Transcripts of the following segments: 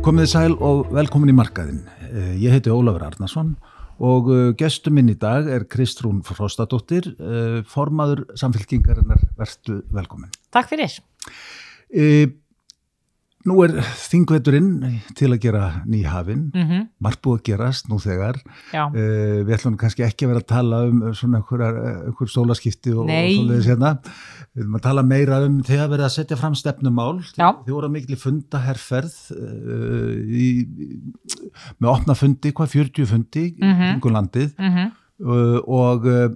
Komið sæl og velkomin í markaðin. Eh, Ég heiti Ólafur Arnarsson og eh, gestur minn í dag er Kristrún Frostadóttir, eh, formaður samfélkingarinnar. Vertu velkomin. Takk fyrir. Nú er þingveturinn til að gera nýhafinn. Mm -hmm. Margt búið að gerast nú þegar. E, við ætlum kannski ekki að vera að tala um svona einhver, einhver stólaskipti og, og Nei. svoleiðis hérna. Við ætlum að tala meira um þegar verið að setja fram stefnumál. Þið voru að mikil fundaherferð uh, í, með opna fundi, hvað 40 fundi mm Mhm. -hmm. landið mm uh, og uh,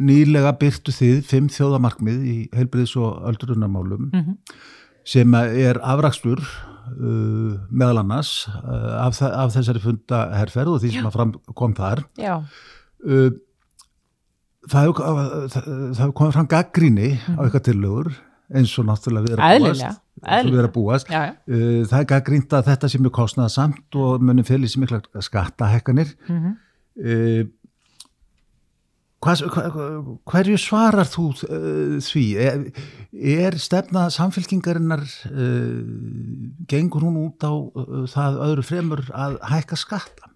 nýlega byrtu þið fimm þjóðamarkmið í heilbriðs og öldrunarmálum Mhm. Sem er afrakstur uh, meðal annars uh, af, af þessari fundaherferð og því sem að fram kom þar uh, það það, það komið fram gaggríni á eitthvað tillögur eins og náttúrulega við erum að búast Mhm. við erum búast Já, já. Uh, það er gaggrínt að þetta sé mjög kostnaða samt og munum fylgir sér mikla skattahekkanir Mm -hmm. Hverju svarar þú uh, því? Er, er stefna samfélkingarinnar uh, gengur hún út á uh, það öðru fremur að hækka skatta?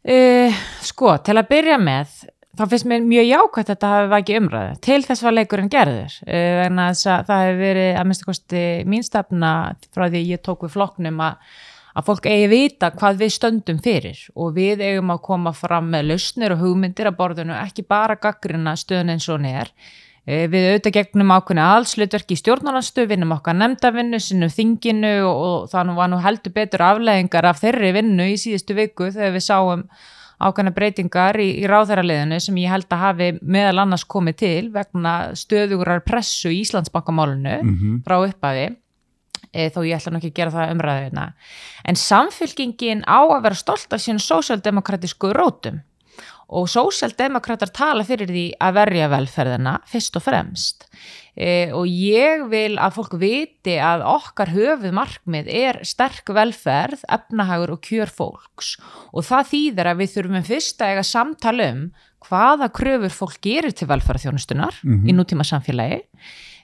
Uh, sko, til að byrja með, þá finnst mér mjög jákvæmt að þetta hafi vakið umræðu. Til þess var leikurinn gerður. Að það hefur verið að minnstu kosti mín stefna frá því ég tók við flokknum að að fólk eigi vita hvað við stöndum fyrir og við eigum að koma fram með lausnir og hugmyndir að borðinu ekki bara gaggrina stöðun eins og er Eh, Við auðvitað gegnum ákveðni aðslutverki í stjórnarnastu, vinnum okkar nefndavinnu, sinnum þinginu og, nú var nú heldur betur afleðingar af þeirri vinnu í síðustu viku þegar við sáum ákveðna breytingar í, í ráðherraliðinu sem ég held að hafi meðal annars komið til vegna stöðugurar pressu í Íslandsbankamálinu -hmm. frá upphafi e, þó ég ætla nú ekki að gera það umræðina en samfylkingin á að vera stolt af sín sósjaldemokratísku rótum. Og sósjaldemokratar tala fyrir því að verja velferðina fyrst og fremst. E, og ég vil að fólk viti að okkar höfuð markmið er sterk velferð, efnahagur og kjör fólks. Og það þýðir að við þurfum fyrst að eiga samtal um hvaða kröfur fólk gerir til velferðarþjónustunar Mhm. í nútíma samfélagi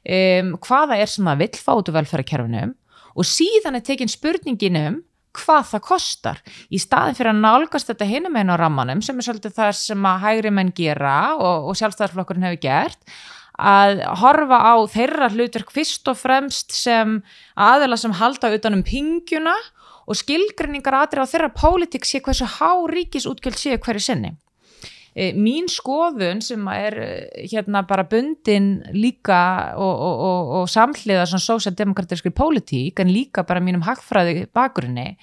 um, hvaða er sem að vill fá út úr velferðarkerfinum og síðan er tekin spurningin um hvað það kostar í staðin fyrir að nálgast þetta hinum einn á rammanum sem er svolítið það sem að hægri menn gera og, og sjálfstæðarflokkurinn hefur gert að horfa á þeirra hlutverk fyrst og fremst sem aðila sem halda utan um pingjuna og skilgrinningar aðrið á þeirra pólitík sé hversu há ríkisútgjöld séu hverju sinni. E, mín skoðun sem er eh, hérna bara bundin líka og, og, og, og samhliða svona sósjaldemokratískri pólitík en líka bara mínum hagfræði bakgrunni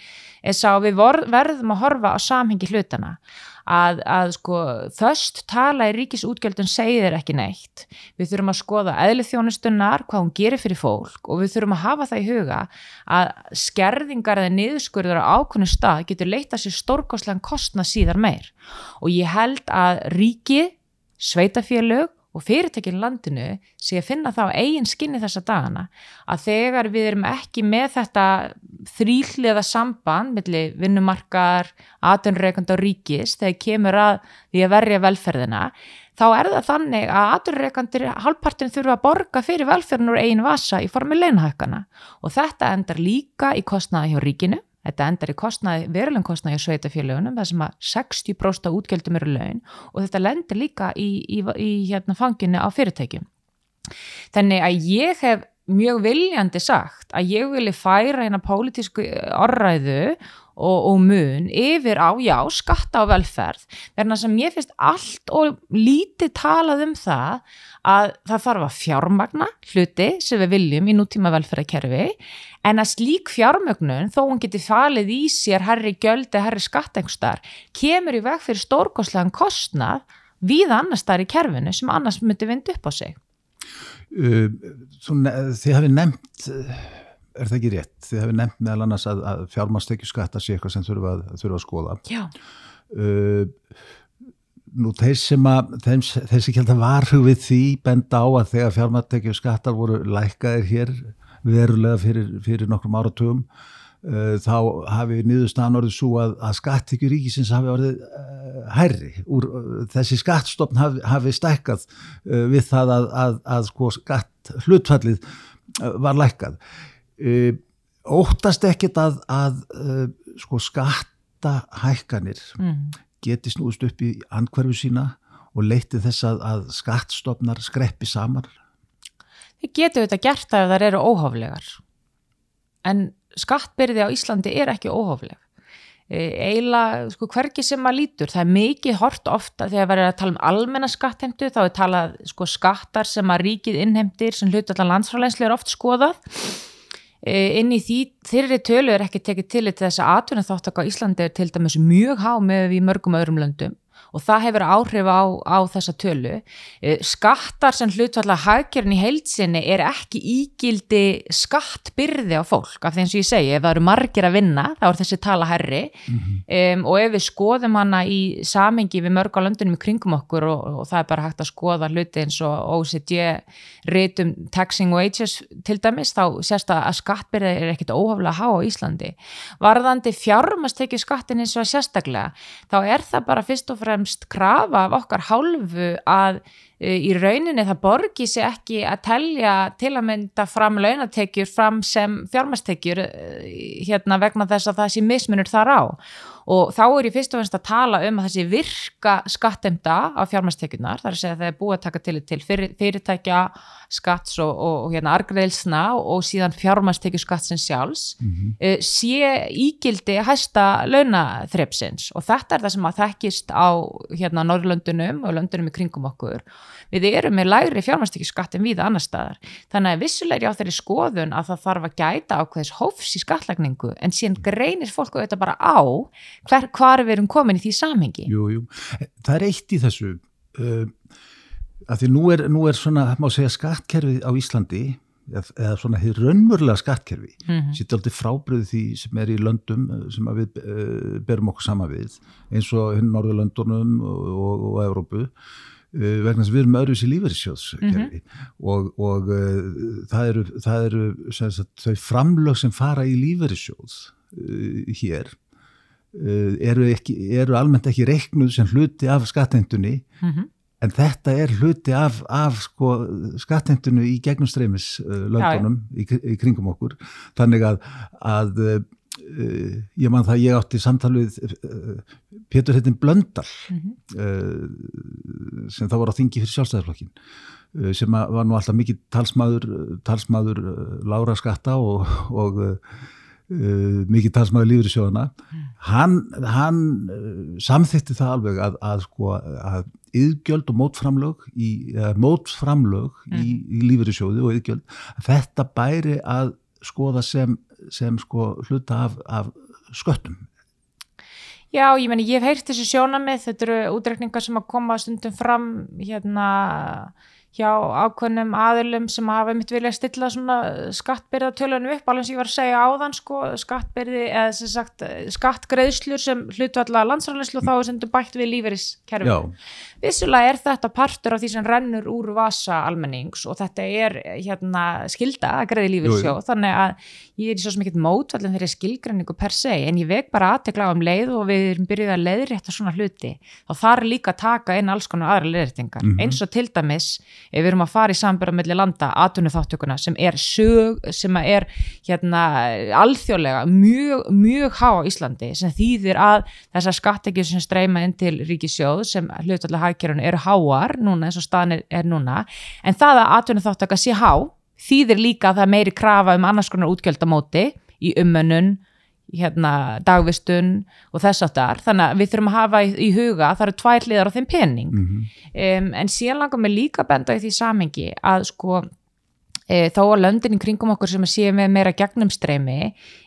er sá við vor, verðum að horfa á samhengi hlutana að, að sko þöst tala í ríkisútgjöldun segir ekki neitt. Við þurfum að skoða eðli þjónustunnar hvað hún gerir fyrir fólk og við þurfum að hafa það í huga að skerðingar eða niðurskurður á ákveðnu stað getur leita sér stórkostlegan kostnað síðar meir. Og ég held að ríki, sveitafélög og fyrirtekin landinu sé að finna það á eigin skinni þessa dagana að þegar við erum ekki með þetta þrýhliða samband milli vinnumarkar, atunreikand og ríkis þegar kemur að því að verja velferðina þá er það þannig að atunreikandir halvpartin þurfa að borga fyrir velferðin úr eigin vasa í formi leinahækkana og þetta endar líka í kostnaði hjá ríkinu Þetta endar í kostnaði, verulegum kostnaði í sveitafélagunum, það sem að 60% af útgjöldum eru laun og þetta lendir líka í, í, í hérna fanginu á fyrirtækjum. Þannig að ég hef mjög viljandi sagt að ég vilji færa hérna pólitísku orræðu og, og mun yfir á, já, skatta á velferð. Verðan sem ég finnst allt og lítið talað um það að það þarf að fjármagna hluti sem við viljum í nútíma velferðarkerfi en að slík fjármögnun, þó hún geti falið í sér herri gjöldi, herri skattengstar, kemur í veg fyrir stórkostlegan kostnað við annars þar í kerfinu sem annars myndi vind upp á sig. Uh, þið hafi nefnt er það ekki rétt, þið hafi nefnt meðal annars að, að fjármástekju skatta sé eitthvað sem þurfa þurfa að skoða. Já, uh, nú þeir sem að þeim, þeir sem kjölda varhug við því benda á að þegar fjármástekju skattar voru lækkaðir hér verulega fyrir, fyrir nokkrum áratugum uh, þá hafi niðurstaðan orðið svo að, að skattekju ríkisins hafi orðið uh, hærri. Úr, uh, þessi skattstofn hafi, hafi stækkað uh, við það að, að, að sko skatt hlutfallið uh, var lækkað uh, óttast ekkit að, að uh, sko skattahækkanir mm. geti snúist upp í andhverfu sína og leiti þess að, að skattstofnar skreppi saman Þið getur þetta gert það ef þar eru óhóflegar. En skattbyrði á Íslandi er ekki óhófleg. Eila, sko, hverki sem maður lítur, það er mikið hort ofta þegar verður að tala um almenna skattheimtu, þá er talað sko, skattar sem að ríkið innheimtir sem hlut allar landsfráleinslu er oft skoðað. E, inn í því þeirri tölu er ekki tekið til þess að atvinnum þáttaka á Íslandi er til dæmis mjög há með við mörgum öðrum löndum og það hefur áhrif á, á þessa tölu. Eh, skattar sem hlutfalla hagkerinn í heilsinni er ekki ígildi skattbyrði á fólk, af því eins og ég segi, ef það eru margir að vinna, þá er þessi tala herri mm -hmm. um, og ef við skoðum hana í samengi við mörg á löndunum í kringum okkur og, og það er bara hægt að skoða hluti eins og OCD reytum taxing wages til dæmis, þá sérst að skattbyrði er ekkit óhaflega há á Íslandi. Varðandi fjármastekju skattin eins og sérstaklega, þá er það bara fyrst og fremst fremst krafa af okkar hálfu að uh, í rauninni það borgi sér ekki að telja til að mynda fram launatekjur fram sem fjármastekjur uh, hérna vegna þess að það sé mismunur þar á og þá er ég fyrst og finnst að tala um að þessi virka skattemda á fjármastekjunar, þar er að segja að það er búið að taka til til fyrir, fyrirtækja skatts og, og, og hérna argreilsna og síðan fjármastekju skattsins sjálfs mm -hmm. sé ígildi hæsta launaþrepsins. Og þetta er það sem að þekkist á hérna Norrlöndunum og löndunum í kringum okkur. Við erum með lægri fjármastekjuskatt en við annar staðar. Þannig að vissulegri á þeirri skoðun að það þarf að gæta ákveðis hófs í skattlagningu en síðan greinir fólk auðvitað bara á hver, hvar við erum komin í því samhengi Jú, jú, það er eitt í þessu uh, að því nú er, nú er svona, má segja, skattkerfið á Íslandi eða svona hér raunverulega skattkerfi mm -hmm. sýtti aldrei frábriði því sem er í löndum uh, sem við uh, berum okkur sama við eins og hinn Norðurlöndunum og, og, og Evrópu uh, vegna sem við erum öðruðs í lífeyrissjóðskerfi mm -hmm. og, og uh, það eru, það eru sagt, þau framlög sem fara í lífeyrissjóð uh, hér eru, ekki, eru almennt ekki reiknuð sem hluti af skatteindunni mm -hmm. en þetta er hluti af, af sko, skatteindunni í gegnumstreymis uh, löndunum í, í kringum okkur þannig að, að uh, ég man það ég átti samtalið uh, Pétur Heitin Blöndal mm -hmm. sem þá var á þingi fyrir sjálfstæðarflokkin sem var nú alltaf mikið talsmaður talsmaður lára skatta og, og Uh, mikið talsmaður lífur í sjóðana mm. hann, hann uh, samþýtti það alveg að, að sko að yðgjöld og mótframlög í, mótframlög mm. í, í sjóði og yðgjöld þetta bæri að skoða sem, sem sko hluta af, af sköttum Já, ég menn ég hef heyrt þessu sjónamið, þetta eru útrekningar sem að koma stundum fram hérna hjá ákveðnum aðilum sem hafa mitt vilja stilla svona skattbyrðatölunum upp, alveg sem ég var að segja áðan sko, skattbyrði eða sem sagt skattgreðslur sem hlutvalla landsræðislu og þá er sem þú bætt við líferiskerfum. Vissulega er þetta partur af því sem rennur úr vasa almennings og þetta er hérna skilda að greiði líferisjó, þannig að ég er svo mikið mótvallin þeirri skilgrenningu per se, en ég vek bara aðtekla á um leið og við erum byrjuð að leiðrétta svona hluti, þá þarf líka að taka inn alls konar aðra leiðréttingar, mm -hmm. eins og til dæmis ef við erum að fara í samböra mellir landa aðtunni þáttökuna sem er sög, sem er hérna alþjóðlega mjög, mjög há á Íslandi sem þýðir að þessar skattekjur sem streyma inn til ríkisjóð sem hlutallega hagkerun eru háar núna eins og staðin er, er núna. En það að aðtunni þáttöka sé há þýðir líka að það meiri krafa um annars konar útgjaldamóti í umönnun hérna, dagvistun og þess aftar, þannig að við þurfum að hafa í, í huga, það eru tvær hliðar á þeim penning mm -hmm. um, en síðan langar mig líka benda í því samengi að sko e, þá að löndin í kringum okkur sem séu með meira gegnumstreymi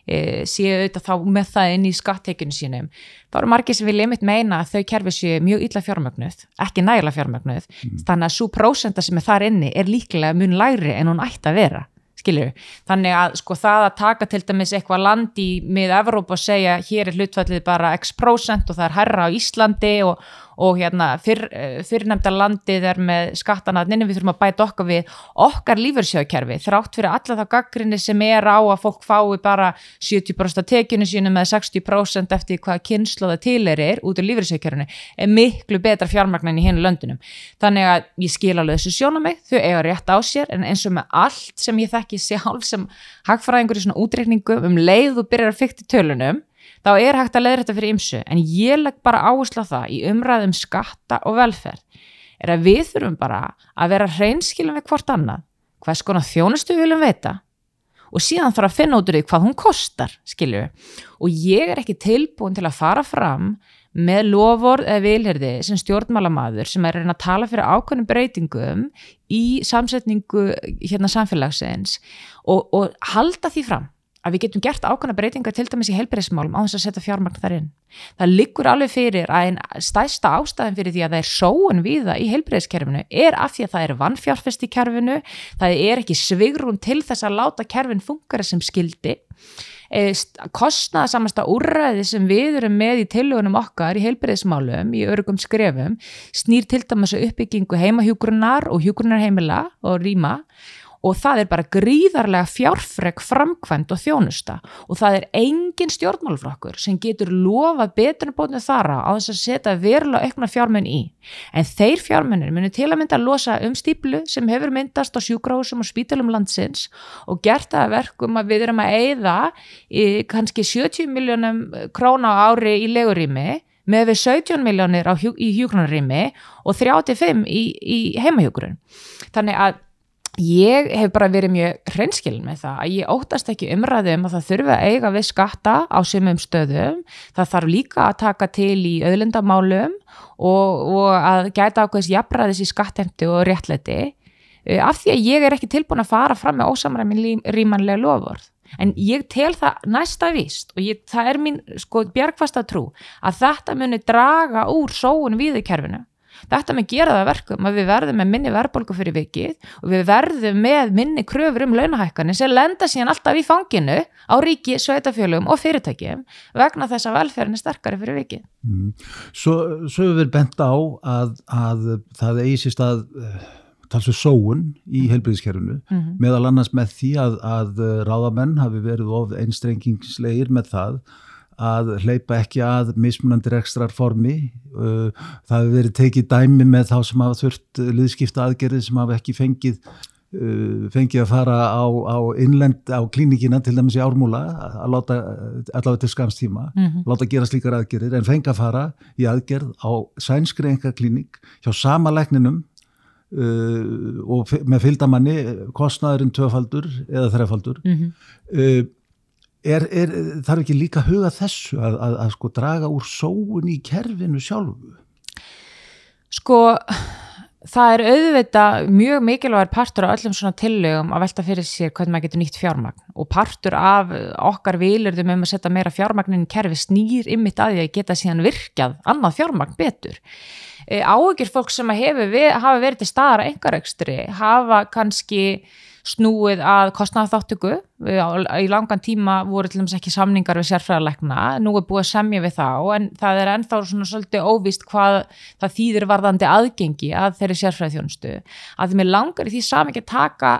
e, séu auðvitað þá með það inn í skattekjunu sínum, þá eru margir sem vilja einmitt meina að þau kerfi séu mjög illa fjármögnuð ekki nægilega fjármögnuð mm. þannig að svo prósenda sem er þar inni er líklega mun lægri en hún ætti að vera skilju, þannig að sko það að taka til dæmis eitthvað land í mið Evróp og segja hér er hlutfallið bara x prosent og það er herra á Íslandi og, og hérna fyrr, fyrrnemda landið er með skattana nefnum við þurfum að bæta okkar við okkar lífursjóðkerfi þrátt fyrir alla það gaggrinni sem er á að fólk fái bara 70% af tekinu sínu með 60% eftir hvað kynnslóða tilerir út af lífursjóðkerfinu er miklu betra fjármagnan í hennu löndunum. Þannig að ég skil alveg þessu sjónum mig þau eiga rétt á sér en eins og með allt sem ég þekki sjálf sem hagfræðingur í svona útreikningum um leið og byrjar að fykta tölunum þá er hægt að leiða þetta fyrir ymsu en ég legg bara áherslu á það í umræðum skatta og velferð er að við þurfum bara að vera hreinskilum við hvort annað hvers konar þjónustu við viljum veita og síðan þarf að finna út úr því hvað hún kostar skilju og ég er ekki tilbúin til að fara fram með loford eða vilherði sem stjórnmálamadur sem er að tala fyrir ákveðnum breytingum í samsetningu hérna samfélagsins og, og halda því fram að við getum gert ákvæmna breytinga til dæmis í heilbreyðismálum á þess að setja fjármagn þar inn. Það liggur alveg fyrir að einn stæsta ástæðin fyrir því að það er sóun viða í heilbreyðiskerfinu er af því að það er vannfjárfest í kerfinu, það er ekki svigrún til þess að láta kerfin fungara sem skildi, e, kostnaða samasta úrræði sem við erum með í tilugunum okkar í heilbreyðismálum, í örgum skrefum, snýr til dæmis uppbyggingu heimahjúgrunnar og hjúgrunarheimila og rýma og það er bara gríðarlega fjárfreg framkvæmt og þjónusta. Og það er engin stjórnmálflokkur sem getur lofa betunarbótinu þara á þess að setja verulega aukna fjármenn í. En þeir fjármennir munir til að mynda að losa um stíplu sem hefur myndast á sjúgráðsum og spítalum landsins og gert það verkum að við erum að eigða kannski 70 miljónum króna á ári í legurými með við 17 miljónir hjú, í hjúgrunarými og 35 í, í heimahjúgrun þannig að ég hef bara verið mjög hreinskilin með það að ég óttast ekki umræðum að það þurfi að eiga við skatta á sumum stöðum, það þarf líka að taka til í öðlindamálum og, og að gæta ákveðs jafnræðis í skattemti og réttleiti af því að ég er ekki tilbúin að fara fram með ósamræmin rýmanlega lofvörð en ég tel það næsta vist og ég, það er mín sko bjargfasta trú að þetta muni draga úr sóun viðurkerfinu Þetta með gera það verkum að við verðum með minni verðbólku fyrir vikið og við verðum með minni kröfur um launahækkanir sem lenda síðan alltaf í fanginu á ríki, sveitafjölum og fyrirtækjum vegna þess að velferðin er sterkari fyrir vikið. Mm. Svo, svo við bent á að, að það eigi síst að uh, talsu sóun í mm. heilbríðiskerfunu mm -hmm. meðal annars með því að, að ráðamenn hafi verið of einstrengingslegir með það að hleypa ekki að mismunandi rekstrar formi uh, það hefur verið tekið dæmi með þá sem hafa þurft liðskipta aðgerði sem hafa ekki fengið uh, fengið að fara á, á innlend á klínikina til dæmis í ármúla að láta allavega til skamstíma mm -hmm. láta gera slíkar aðgerðir en fengi að fara í aðgerð á sænskri enga klínik hjá sama lækninum uh, og með fylgdamanni kostnaðurinn tvöfaldur eða þrefaldur mm -hmm. Er, er, þarf ekki líka að huga þessu að, að, að sko draga úr sóun í kerfinu sjálfu? Sko það er auðvita mjög mikilvægur partur af öllum svona tillögum að velta fyrir sér hvernig maður getur nýtt fjármagn og partur af okkar vilurðum um að setja meira fjármagnin í kerfi snýr ymmit að því að geta síðan virkjað annað fjármagn betur. E, áhugir fólk sem hefur hafa verið til staðar að engarekstri hafa kannski snúið að kostnaðarþáttöku í langan tíma voru til dæmis ekki samningar við sérfræðarleikna, nú er búið að semja við þá en það er ennþá svona svolítið óvist hvað það þýðir varðandi aðgengi að þeirri sérfræðarþjónustu að því mér langar í því sami ekki taka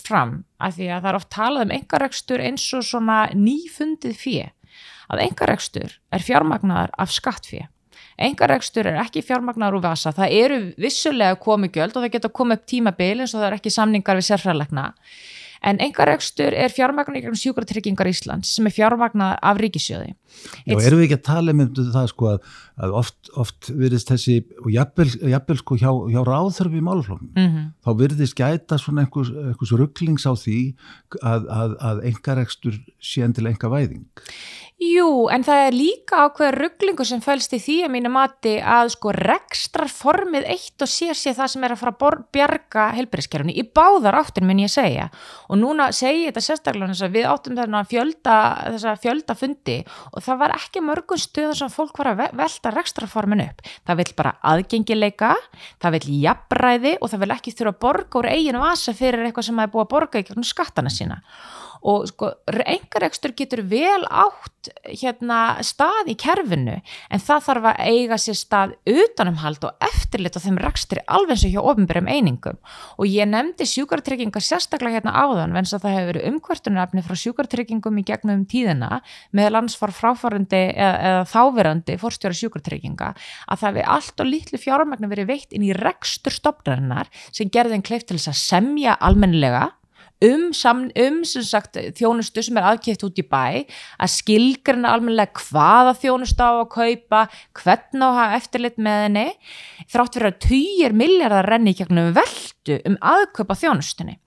fram að því að það er oft talað um engarekstur eins og svona nýfundið fjö að engarekstur er fjármagnar af skattfjö engaregstur er ekki fjármagnar úr vasa, það eru vissulega komið göld og það geta komið upp tímabil eins og það er ekki samningar við sérfræðlegna en engaregstur er fjármagnar í sjúkratryggingar Íslands sem er fjármagnar af ríkisjöði. Já, erum við ekki að tala um það sko að, að oft, oft virðist þessi, og jafnvel sko hjá, hjá ráðþörfi í máluflóknum, mm -hmm. þá virðist gæta svona einhvers, einhvers rugglings á því að, að, að engaregstur sé enn til enga væðing. Jú, en það er líka ákveður rugglingu sem fælst í því að mínu mati að sko rekstrarformið eitt og sér sér það sem er að fara að bjarga helbriðskerfni í báðar áttin minn ég segja og núna segi ég þetta sérstaklega við áttum þarna fjölda, þessa fjöldafundi og það var ekki mörgum stöðum sem fólk var að velta rekstrarformin upp. Það vil bara aðgengileika, það vil jafnræði og það vil ekki þurfa að borga úr eiginu vasa fyrir eitthvað sem það er búið að borga í skattana sína og sko, engarekstur getur vel átt hérna stað í kerfinu en það þarf að eiga sér stað utanumhald og eftirlit og þeim rekstri alveg eins og hjá ofinbyrjum einingum. Og ég nefndi sjúkartryggingar sérstaklega hérna áðan venst að það hefur verið umkvartunarefni frá sjúkartryggingum í gegnum tíðina með landsfar fráfærandi eða, eða þáverandi fórstjóra sjúkartrygginga að það við allt og litlu fjármagnu verið veitt inn í rekstur stopnarinnar sem gerði en kleift til þess að semja almennilega um, um sagt, þjónustu sem er aðkjöpt út í bæ að skilgrana almenlega hvaða þjónustu á að kaupa hvernig á að hafa eftirlit með henni þrátt fyrir að týjir miljardar renni í kjögnum veldu um aðkaupa þjónustunni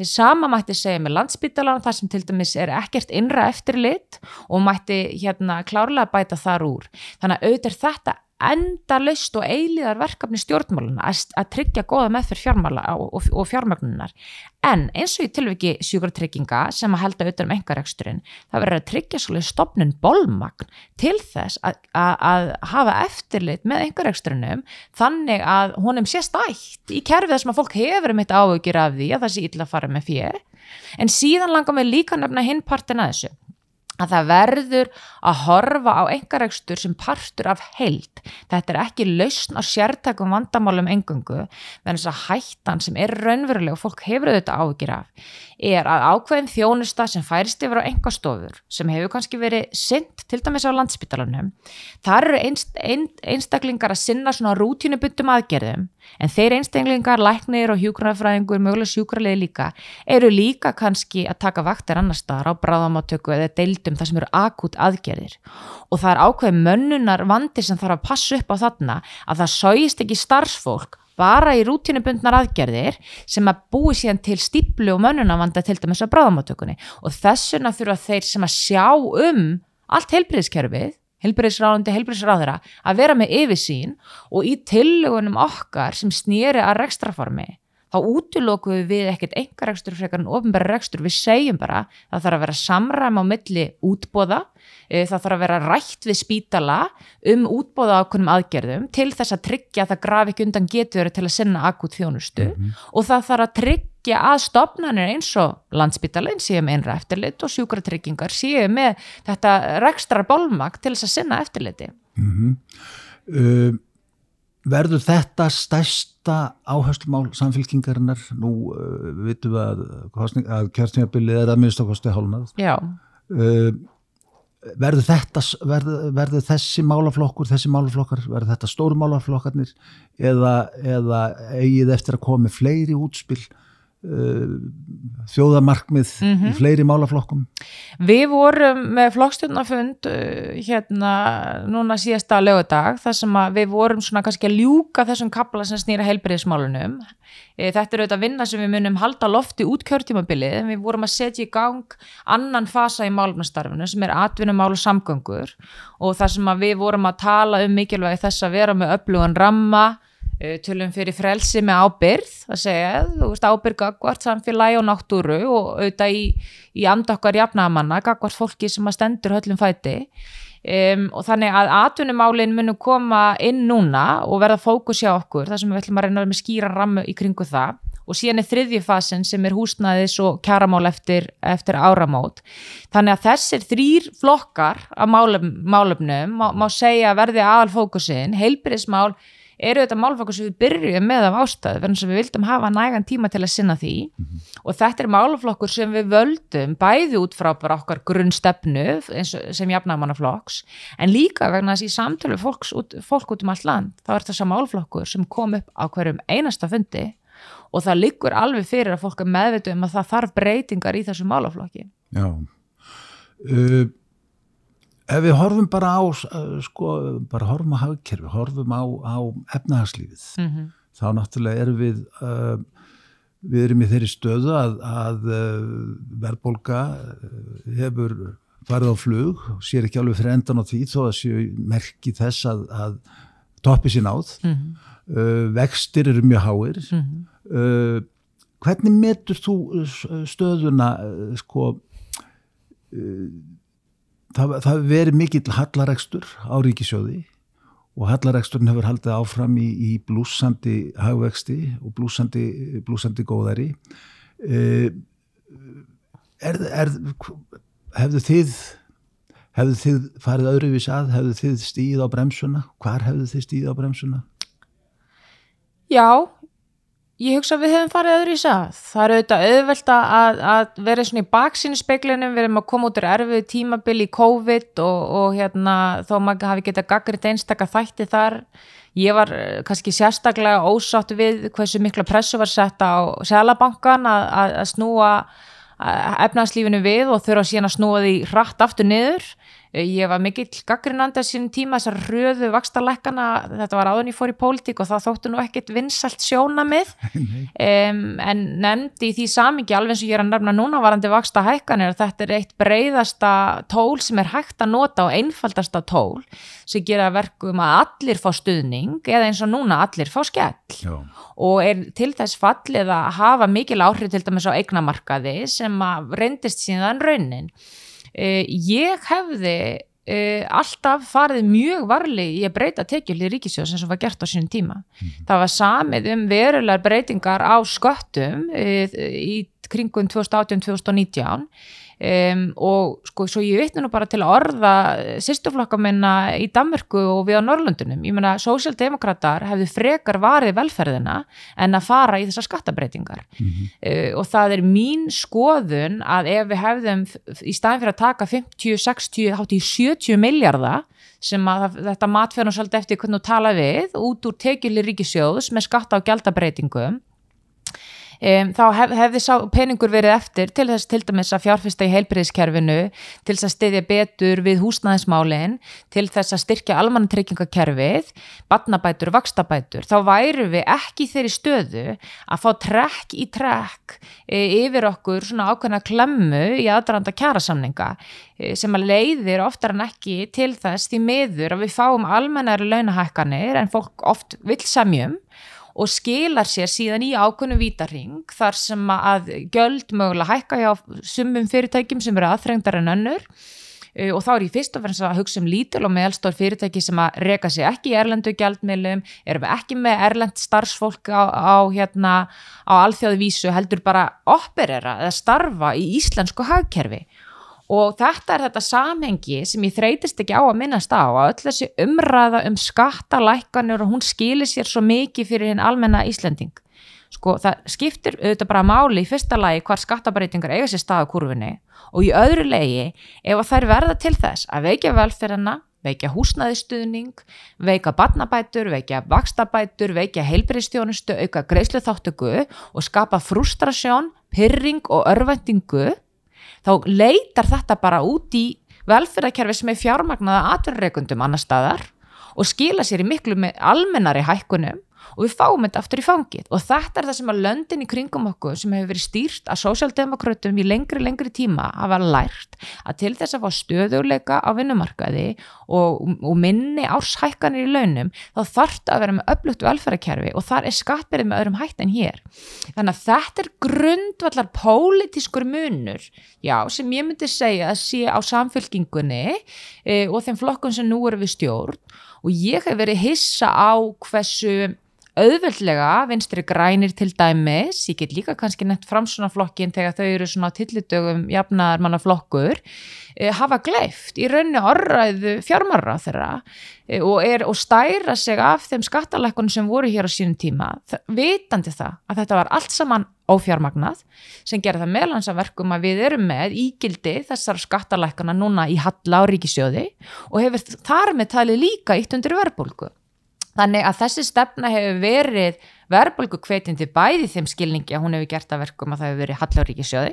Því sama mætti segja með landsbytalan þar sem til dæmis er ekkert innra eftirlit og mætti hérna klárlega bæta þar úr. Þannig að auðvitað þetta enda löst og eiliðar verkefni stjórnmáluna að, tryggja goða meðferð fjármála og, og, fjármagnunar en eins og í tilviki sjúkartrygginga sem að held að auðvitað um engareksturinn það verður að tryggja svolítið stopnun bolmagn til þess að, að, að hafa eftirlit með engareksturinnum þannig að honum sé stætt í kerfið þess að fólk hefur um eitt áhugir af því að það sé illa að fara með fér en síðan langar við líka nefna hinn partin að þessu að það verður að horfa á engaregstur sem partur af heild. Þetta er ekki lausn á sértakum vandamálum engungu, en þess að hættan sem er raunveruleg og fólk hefur auðvitað áhugir af, er að ákveðin þjónusta sem færist yfir á engastofur, sem hefur kannski verið synd til dæmis á landsbytalanum, þar eru einst, ein, einstaklingar að sinna svona rútínubundum aðgerðum, en þeir einstaklingar, læknir og hjúgrunarfræðingur, mögulega sjúkrarlegi líka, eru líka kannski að taka vaktir annar staðar á bráðamátöku eða deildum þar sem eru akút aðgerðir. Og það er ákveð mönnunar vandi sem þarf að passa upp á þarna að það sóist ekki starfsfólk bara í rútinubundnar aðgerðir sem að búi síðan til stíplu og mönnunavanda til dæmis að bráðamátökunni og þessuna þurfa þeir sem að sjá um allt heilbriðskerfið heilbriðsráðandi, heilbriðsráðara að vera með yfirsýn og í tillögunum okkar sem snýri að rekstraformi þá útilokuðu við ekkert enga rekstur frekar en ofnbæra rekstur, við segjum bara það þarf að vera samræma á milli útbóða, e, það þarf að vera rætt við spítala um útbóða ákveðnum aðgerðum til þess að tryggja að það graf ekki undan getur til að sinna akut þjónustu mm -hmm. og það þarf að tryggja að stopnarnir eins og landsspítalinn séu með einra eftirlit og sjúkratryggingar séu með þetta rekstrar bólmag til þess að sinna eftirliti mm -hmm. uh, Verður þetta stærsta áherslumál samfélkingarinnar? Nú uh, vitum við að, að kjörtningabilið er að minnst ákosti hálnað. Já. Uh, verður, þetta, verður, verður þessi málaflokkur, þessi málaflokkar, verður þetta stóru málaflokkarnir eða, eða eigið eftir að komi fleiri útspill þjóðamarkmið mm -hmm. í mhm. fleiri málaflokkum? Við vorum með flokkstjórnafund uh, hérna núna síðasta lögadag þar sem við vorum svona kannski að ljúka þessum kapla sem snýra heilbreyðismálunum e, þetta er auðvitað vinna sem við munum halda lofti út kjörtímabilið en við vorum að setja í gang annan fasa í málumstarfinu sem er atvinnumál og samgöngur og þar sem við vorum að tala um mikilvægi þess að vera með öflugan ramma Eh, tölum fyrir frelsi með ábyrð að segja, þú veist ábyrg gagvart samfélagi og náttúru og auðvitað í, í andakkar jafnamanna gagvart fólki sem að stendur höllum fæti. Um, og þannig að atvinnumálinn munum koma inn núna og verða fókus hjá okkur þar sem við ætlum að reyna með skýra rammu í kringu það. Og síðan er þriðjifasin sem er húsnaðis og kjaramál eftir, eftir áramót. Þannig að þessir þrýr flokkar af málumnum má, má segja verði aðal fókusin, heilbyrðismál eru þetta málflokkur sem við byrjum með af ástæðu verðan sem við vildum hafa nægan tíma til að sinna því. Mm -hmm. og þetta er málflokkur sem við völdum bæði út frá bara okkar grunnstefnu sem jafnamannaflokks en líka vegna þess í samtölu fólks, fólk út um allt land þá er þessa málflokkur sem kom upp á hverjum einasta fundi og það liggur alveg fyrir að fólk er meðvitu um að það þarf breytingar í þessu málaflokki. Já. Uh, ef við horfum bara á sko, bara horfum á hagkerfi, horfum á, á efnahagslífið, mm -hmm. þá náttúrulega erum við uh, við erum í þeirri stöðu að, að uh, verðbólka hefur farið á flug sér ekki alveg fyrir endan á því þó að séu merki þess að, að toppi sín áð mm -hmm. uh, vextir eru mjög háir mm -hmm. uh, hvernig metur þú stöðuna sko það, það verið mikill hallaregstur á ríkisjóði og hallaregsturinn hefur haldið áfram í, í blúsandi hagvexti og blúsandi, blúsandi góðari e, er, er, hefðu þið hefðu þið farið öðruvís að? Hefðu þið stíð á bremsuna? Hvar hefðu þið stíð á bremsuna? Já, ég hugsa að við hefum farið öðru í sað. Það er auðvitað auðvelt að, að vera svona í baksínuspeglinum, við erum að koma út úr erfið tímabili í COVID og, og hérna, þó maður hafi getað gaggrið einstakka þætti þar. Ég var eh, kannski sérstaklega ósátt við hversu mikla pressu var sett á selabankan að, að, að snúa efnarslífinu við og þurfa síðan að snúa því hratt aftur niður Eh, ég var mikill gaggrinandi á sínum tíma þessar röðu vakstalækana, þetta var áðun ég fór í pólitík og það þóttu nú ekkert vinsalt sjóna mið um, en nefndi í því samingi alveg eins og ég er að nefna núna varandi vaksta hækkanir að þetta er eitt breyðasta tól sem er hægt að nota og einfaldasta tól sem gera verkum að allir fá stuðning eða eins og núna allir fá skell. Já. og er til þess fallið að hafa mikil áhrif til dæmis á eignamarkaði sem reyndist síðan raunin Uh, ég hefði uh, alltaf farið mjög varli í að breyta tekjul í ríkisjóð sem var gert á sínum tíma. Mm. Það var samið um verulegar breytingar á sköttum uh, í kringum 2018-2019 Um, og sko svo ég vitna nú bara til að orða sýstuflokka minna í Danmörku og við á Norrlundunum ég menna sósjaldemokrater hefðu frekar varið velferðina en að fara í þessar skattabreitingar mm -hmm. uh, og það er mín skoðun að ef við hefðum í staðin fyrir að taka 50, 60, hátt í 70 miljardar sem að þetta matferðum svolítið eftir hvernig þú tala við út úr tekjulir ríkisjóðs með skatta og gjaldabreitingum um, þá hef, hefði sá peningur verið eftir til þess til dæmis að fjárfesta í heilbriðskerfinu, til þess að styðja betur við húsnæðismálinn, til þess að styrkja almannatryggingakerfið, batnabætur, vakstabætur, þá væru við ekki þeirri stöðu að fá trekk í trekk e, yfir okkur svona ákveðna klemmu í aðranda kjærasamninga e, sem að leiðir oftar en ekki til þess því miður að við fáum almennari launahækkanir en fólk oft vil samjum og skilar sér síðan í ákunum vítarring þar sem að göld mögulega hækka hjá sumum fyrirtækjum sem eru aðþrengdar en önnur. Uh, og þá er ég fyrst og fremst að hugsa um lítil og meðalstór fyrirtæki sem að reyka sig ekki í erlendu gjaldmiðlum, erum ekki með erlend starfsfólk á, á, hérna, á alþjóðu vísu heldur bara operera eða starfa í íslensku hagkerfi og þetta er þetta samhengi sem ég þreytist ekki á að minnast á að öll þessi umræða um skattalækkanur og hún skilir sér svo mikið fyrir hinn almenna Íslending. Sko það skiptir auðvitað bara máli í fyrsta lagi hvar skattabreitingar eiga sér stað á kurvinni og í öðru legi ef þær verða til þess að veikja velferðina veikja húsnaðistuðning, veika barnabætur, veikja vakstabætur, veikja heilbreyðstjónustu, auka greiðslu þáttöku og skapa frustrasjón, pyrring og örvendingu þá leitar þetta bara út í velferðarkerfi sem er fjármagnaða aturreikundum annar staðar og skila sér í miklu almennari hækkunum og við fáum þetta aftur í fangið. Og þetta er það sem að löndin í kringum okkur sem hefur verið stýrt að sósjaldemokrautum í lengri, lengri tíma hafa lært að til þess að fá stöðuleika á vinnumarkaði og, og minni árshækkanir í launum þá þarf þetta að vera með öflugt velferðarkerfi og þar er skattberið með öðrum hætt en hér. Þannig að þetta er grundvallar pólitískur munur já, sem ég myndi segja að sé á samfélkingunni e, og þeim flokkun sem nú eru við stjórn. Og ég hef verið hissa á hversu auðveldlega vinstri grænir til dæmis, ég get líka kannski nett framsunaflokkin þegar þau eru svona tillidögum jafnar manna flokkur e, hafa gleift í raunni orðræðu fjármarra þeirra e, og, er, og stæra sig af þeim skattalækkunum sem voru hér á sínum tíma, vitandi það að þetta var allt saman ófjármagnað sem gerði það meðlansaverkum að við erum með ígildi þessar skattalækkuna núna í Halla á ríkisjóði og hefur þar með talið líka ítt undir verbulgu Þannig að þessi stefna hefur verið verðbólgu kveitindi bæði þeim skilningi að hún hefur gert að verkum að það hefur verið halláríkisjóði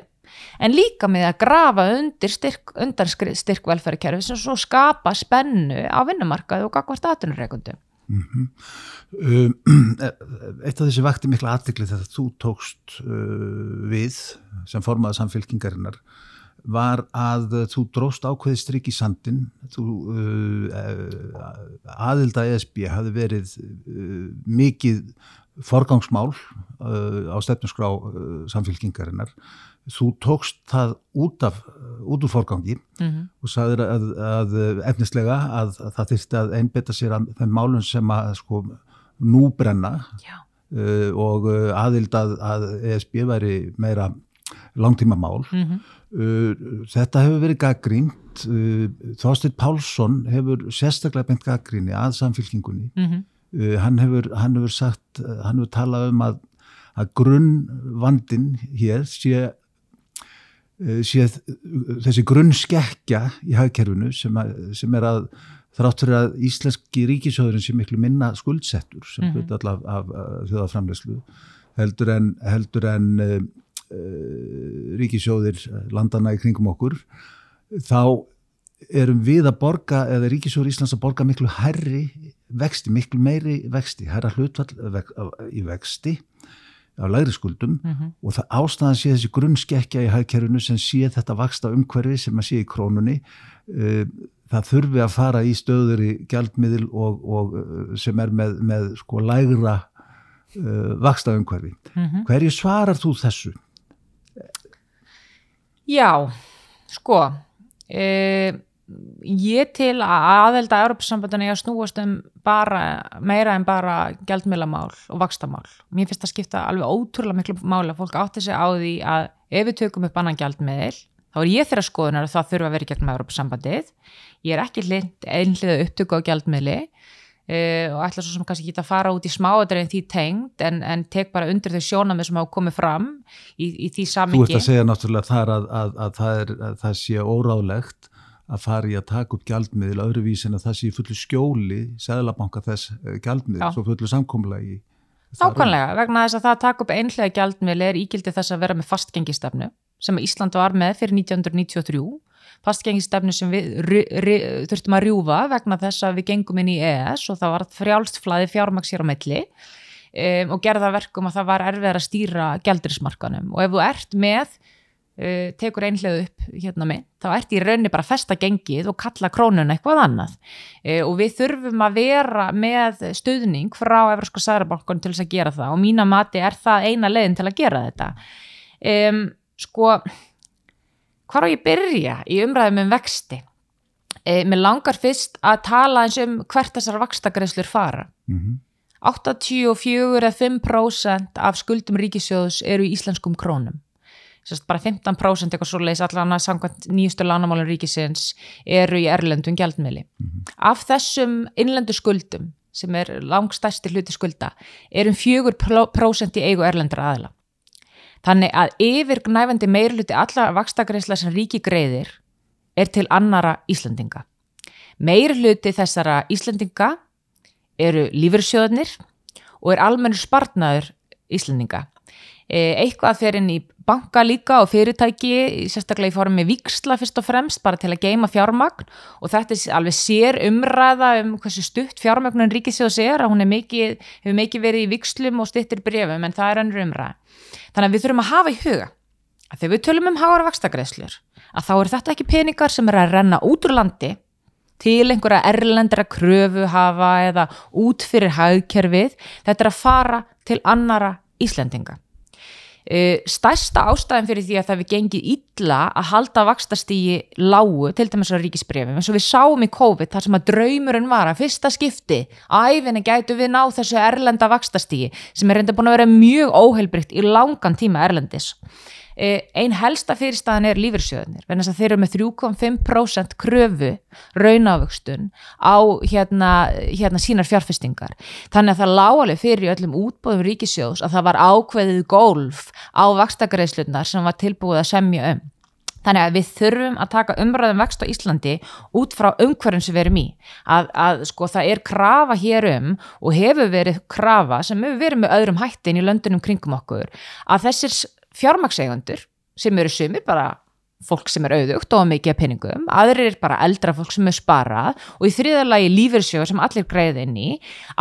en líka með að grafa undir styrk, undan styrk velferðarkerfi sem svo skapa spennu á vinnumarkaðu og gagvart aðtunurreikundu. Mm -hmm. um, eitt af þessi vakti mikla aðtikli þegar þú tókst uh, við sem formaða samfélkingarinnar var að þú dróst ákveði stryk í sandin þú, uh, aðilda ESB hafi verið uh, mikið forgangsmál uh, á stefnusgrá uh, samfélkingarinnar þú tókst það út af út úr forgangi mm -hmm. og sagðir að, að efnislega að, að það þurfti að einbeta sér að þeim málun sem að sko nú brenna uh, og uh, aðild að, að ESB væri meira langtíma mál mm -hmm. Uh, þetta hefur verið gaggrínt uh, Þorstein Pálsson hefur sérstaklega beint gaggríni að samfélkingunni mm -hmm. uh, hann, hefur, hann hefur sagt hann hefur talað um að, að grunnvandin hér sé, sé þessi grunnskekkja í hagkerfinu sem, að, sem er að þrátt fyrir að íslenski ríkisjóðurinn sé miklu minna skuldsettur sem Mhm. hlut allaf af, af þjóðaframlegslu heldur en, heldur en ríkisjóðir landana í kringum okkur þá erum við að borga eða ríkisjóður Íslands að borga miklu herri vexti, miklu meiri vexti herra hlutfall í vexti af lægri skuldum Mhm. og það ástæðan sé þessi grunnskekkja í hagkerfinu sem sé þetta vaksta umhverfi sem að sé í krónunni uh, það þurfi að fara í stöður í gjaldmiðil og, og uh, sem er með, með sko lægra vaksta umhverfi. Mhm. Hverju svarar þú þessu? Já, sko uh, ég til að aðelda Európa-sambandinu að snúast um bara, meira en bara gjaldmiðlamál og vakstamál. Mér finnst það skipta alveg ótrúlega miklu máli að fólk átti sig á því að ef við tökum upp annan gjaldmiðil þá er ég þeirra skoðunar að það þurfa að vera gegnum Európa-sambandið. Ég er ekki hlind einhliða upptöku á gjaldmiðli Uh, og ætla svo sem kannski ekki að fara út í smáadrein því tengd en, en tek bara undir þau sjónamið sem hafa komið fram í, í því Þú samingi ert að segja náttúrulega þar að, að, að, það, er, að það sé óráðlegt að fara í að taka upp gjaldmiðil öðruvísin að það sé fullu skjóli seðlabanka þess eh, gjaldmiðil Já. svo fullu samkomulagi Nákvæmlega, vegna þess að það að taka upp einhlega gjaldmiðli er ígildi þess að vera með fastgengistefnu sem Ísland var með fyrir 1993 fastgengistefnu sem við þurftum að rjúfa vegna þess að við gengum inn í EES og það var frjálst flæði fjármaks hér á milli. Um, og gerða verkum að það var erfiðar að stýra gjaldrismarkanum og ef þú ert með uh, tekur einhlega upp hérna með, þá ert í raunni bara að festa gengið og kalla krónuna eitthvað annað. Uh, og við þurfum að vera með stuðning frá Evróska Særabankan til þess að gera það. Og mína mati er það eina leiðin til að gera þetta. Um, sko hvar á ég byrja í umræðum um vexti e, mér langar fyrst að tala eins um hvert þessar vakstagreislur fara mm -hmm. 84 eða 5% af skuldum ríkisjóðs eru í íslenskum krónum Sest bara 15% eitthvað svo leiðis allan að samkvæmt nýjustu lánamálum ríkisins eru í erlendum gjaldmiðli. Af þessum innlendu skuldum sem er langstæsti hluti skulda erum 4% í eigu erlendra aðila. Þannig að yfirgnæfandi meirluti alla vakstakreisla sem ríki greiðir er til annara Íslandinga. Meirluti þessara Íslandinga eru lífyrsjóðanir og er almennur spartnaður Íslandinga. E, Eitthvað fer inn í banka líka og fyrirtæki, sérstaklega í formi viksla fyrst og fremst, bara til að geima fjármagn og þetta er alveg sér umræða um hversu stutt fjármagnun ríkisjóðs er, að hún er mikið, hefur mikið verið í vikslum og stuttir brefum, en það er önnur umræða. Þannig að við þurfum að hafa í huga að þegar við tölum um háara vakstakreslur, að þá er þetta ekki peningar sem er að renna út úr landi til einhverja erlendra kröfu hafa eða út fyrir hagkerfið, þetta er að fara til annara Íslendinga. Uh, stærsta ástæðan fyrir því að það við gengið illa að halda vakstastígi lágu, til dæmis á ríkisbrefum eins og við sáum í COVID þar sem að draumurinn var að fyrsta skipti æfinni gætu við ná þessu erlenda vakstastígi sem er reynda búin að vera mjög óheilbrygt í langan tíma erlendis ein helsta fyrirstaðan er lífyrsjöðunir, vennig að þeir eru með 3,5% kröfu raunávöxtun á hérna, hérna sínar fjárfestingar. Þannig að það lágaleg fyrir í öllum útbóðum ríkisjóðs að það var ákveðið golf á vakstakreislunar sem var tilbúið að semja um. Þannig að við þurfum að taka umræðum vext á Íslandi út frá umhverjum sem við erum í. Að, að sko það er krafa hér um og hefur verið krafa sem hefur verið með öðrum hættin í löndunum kringum okkur að þessir fjármakseigundur sem eru sumir bara fólk sem er auðugt og mikið af peningum, aðrir er bara eldra fólk sem er sparað og í þriðalagi lífyrsjóð sem allir greið inn í,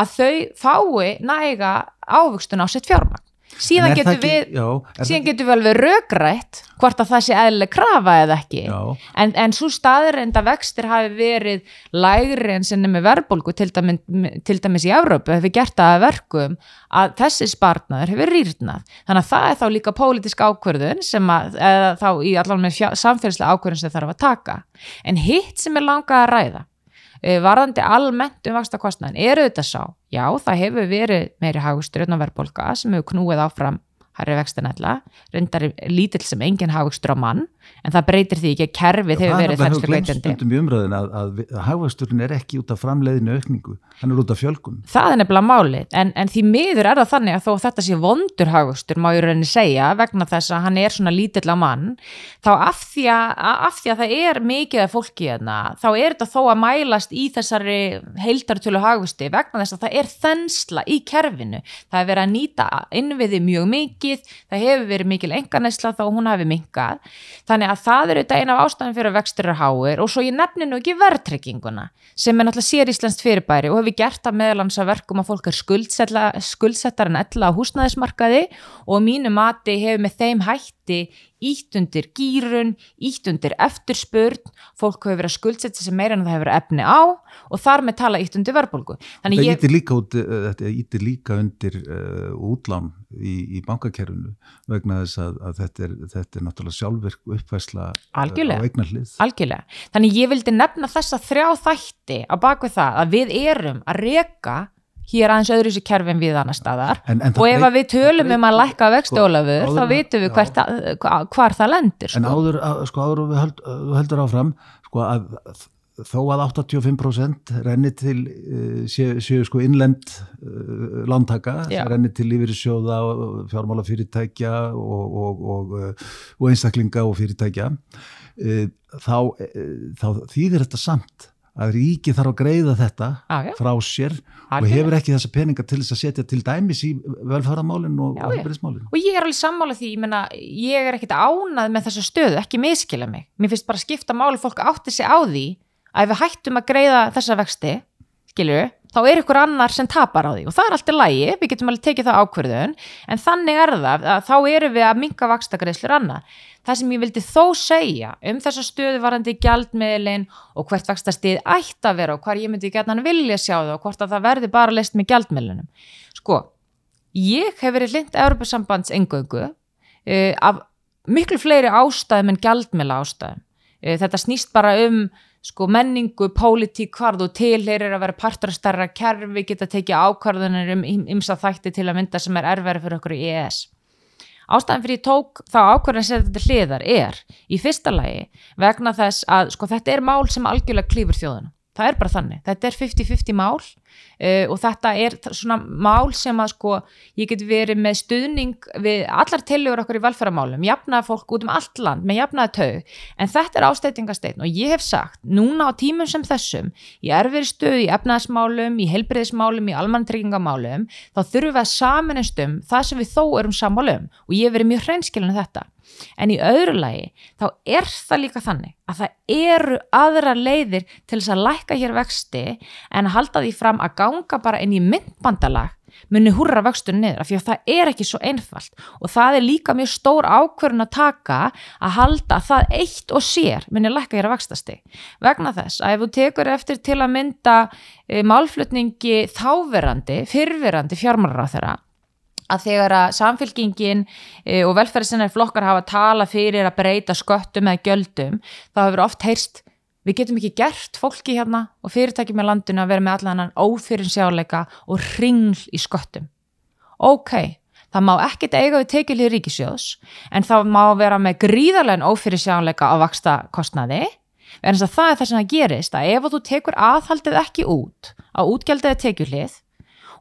að þau fái næga ávöxtun á sitt fjármagn. Síðan getur við, já, síðan getur við alveg rökrætt hvort að það sé eðlileg krafa eða ekki. Já. En, en svo staðrenda vextir hafi verið lægri en sem nefnir verðbólgu til, til dæmis í Evrópu hefur gert það að verkum að þessi spartnaður hefur rýrnað. Þannig að það er þá líka pólitísk ákvörðun sem að, eða þá í allan með samfélagslega ákvörðun sem þarf að taka. En hitt sem er langað að ræða varðandi almennt um vakstakostnaðin eru þetta sá, já það hefur verið meiri hagustur en verðbólka sem hefur knúið áfram hærri vextinætla, reyndar lítill sem engin hagustur á mann en það breytir því ekki að kerfið hefur verið það hefur glemst veitandi stundum í umræðin að, að, að hagvasturinn er ekki út af framleiðinu aukningu, hann er út af fjölgun. Það er nefnilega málið, en, en því miður er það þannig að þó þetta sé vondur hagvöxtur má ég rauninni segja, vegna þess að hann er svona lítill á mann, þá af því að, af því að það er mikið af fólki hérna, þá er þetta þó að mælast í þessari heildartölu hagvöxti vegna þess að það er þensla í kerfinu, það er verið að nýta innviði mjög mikið, það hefur verið mikil enganæsla þá hún hafi minkað, þannig að það er auðvitað eina af ástæðan fyrir að vextur er háir og svo ég nefni nú ekki verðtrygginguna sem er náttúrulega sér íslenskt fyrirbæri og hefur gert að meðalans að verkum að fólk er skuldsettar en ella á húsnæðismarkaði og mínu mati hefur með þeim hætti ítt undir gýrun, ítt undir eftirspurn, fólk hefur verið að skuldsetja sem meira en það hefur efni á og þar með tala ítt undir verbulgu. Það ég... ítir líka, uh, líka undir uh, útlán í, í bankakerfinu vegna þess að, að þetta, er, þetta er náttúrulega sjálfverk uppfæsla Algjörlega. á eignarlið. Algjörlega. Þannig ég vildi nefna þessa þrjá þætti á baku það að við erum að reka hér aðeins öðru sér kerfin við annar staðar. En, en og ef breyt, við tölum um að lækka vexti sko, þá vitum við hvert, að, hvar það lendir sko. en áður, að, sko, áður við höld, heldur áfram sko, að, þó að 85% renni til uh, séu, séu sko innlend uh, lántaka, renni til lífyrirsjóða fjármála fyrirtækja og, og, og, og einstaklinga og fyrirtækja uh, þá, þá þýðir þetta samt að ríki þarf að greiða þetta ah, frá sér Algjörlega. og hefur ekki þessa peninga til þess að setja til dæmis í velfæramálinn og hefbriðsmálinn. Og ég er alveg sammála því, ég, menna, ég er ekkit ánað með þessa stöðu, ekki miskila mig. Mér finnst bara að skipta máli fólk átti sig á því að ef við hættum að greiða þessa vexti, skilju, þá er ykkur annar sem tapar á því og það er alltaf lægi, við getum alveg tekið það ákverðun, en þannig er það að þá erum við að minka vakstakreislir annað. Það sem ég vildi þó segja um þessa stöðu varandi gjaldmiðlin og hvert vakstastið ætti að vera og hvar ég myndi gætna hann vilja sjá það og hvort að það verði bara leist með gjaldmiðlinum. Sko, ég hef verið lind Europasambands engögu uh, af miklu fleiri ástæðum en gjaldmiðla ástæðum. Uh, þetta snýst bara um sko menningu, pólitík, hvar þú tilherir að vera partur af starra kerfi, geta tekið ákvarðanir um ymsa þætti til að mynda sem er erfæri fyrir okkur í ES. Ástæðan fyrir ég tók þá ákvarðan að setja þetta hliðar er í fyrsta lagi vegna þess að sko þetta er mál sem algjörlega klýfur þjóðuna. Það er bara þannig. Þetta er 50-50 mál uh, og þetta er svona mál sem að sko ég get verið með stuðning við allar tilögur okkur í velferðamálum, jafnaða fólk út um allt land með jafnaða taug, en þetta er ástætingasteitn og ég hef sagt núna á tímum sem þessum, í erfiri stöð í efnaðasmálum, í heilbreyðismálum, í almantryggingamálum, þá þurfum við að saminast um það sem við þó erum sammálum og ég hef verið mjög hreinskilin þetta en í öðru lagi þá er það líka þannig að það eru aðra leiðir til þess að lækka hér vexti en að halda því fram að ganga bara inn í myndbandalag muni húrra vöxtur niður af því að það er ekki svo einfalt. Og það er líka mjög stór ákverðun að taka að halda að það eitt og sér muni lækka hér að vextasti vegna þess að ef þú tekur eftir til að mynda e, málflutningi þáverandi, fyrverandi fjármálar á þeirra að þegar að samfélkingin e, og velferðsinnar flokkar hafa tala fyrir að breyta sköttum eða gjöldum þá hefur oft heyrst við getum ekki gert fólki hérna og fyrirtækjum í landinu að vera með allan annan ófyrir sjáleika og ringl í sköttum. Ok, það má ekkit eiga við tekilið ríkisjóðs en það má vera með gríðarlega ófyrir sjáleika á vaksta kostnaði en það er það sem það gerist að ef þú tekur aðhaldið ekki út á útgjaldiði tekjulið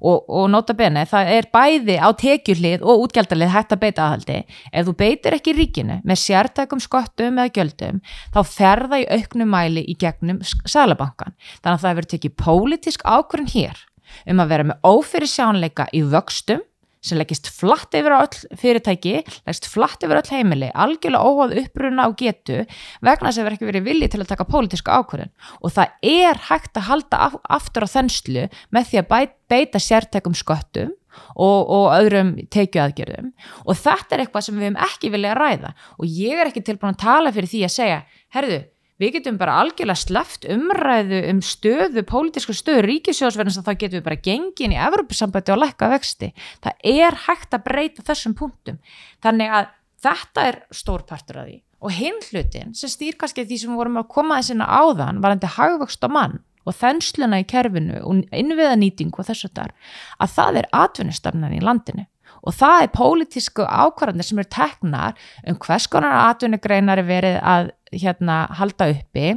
og, og nota bene það er bæði á tekjulið og útgjaldalið hægt að beita aðhaldi. Ef þú beitir ekki ríkinu með sértækum skottum eða gjöldum þá ferða í auknum mæli í gegnum sælabankan þannig að það hefur tekið pólitísk ákvörðin hér um að vera með ófyrir sjánleika í vöxtum sem leggist flatt yfir öll fyrirtæki, leggist flatt yfir öll heimili, algjörlega óháð uppruna og getu vegna þess að það verður ekki verið vilji til að taka pólitíska ákvörðin og það er hægt að halda aftur á þenslu með því að beita sértækum sköttum og, og öðrum tekiaðgjörðum og þetta er eitthvað sem við hefum ekki viljað ræða. Og ég er ekki tilbúin að tala fyrir því að segja, herðu, við getum bara algjörlega sleft umræðu um stöðu, pólitísku stöðu ríkisjóðsverðins að það getum við bara gengin í Evropasambandi og lækka vexti. Það er hægt að breyta þessum punktum. Þannig að þetta er stórpartur af því. Og hinn hlutin sem stýr kannski því sem við vorum að koma þess inn á áðan var endi hagvöxt á mann og þensluna í kerfinu og innviðanýting og þess að það er atvinnustafnan í landinu og það er pólitísku ákvarðanir sem eru teknar um hvers konar atvinnugreinar er verið að hérna, halda uppi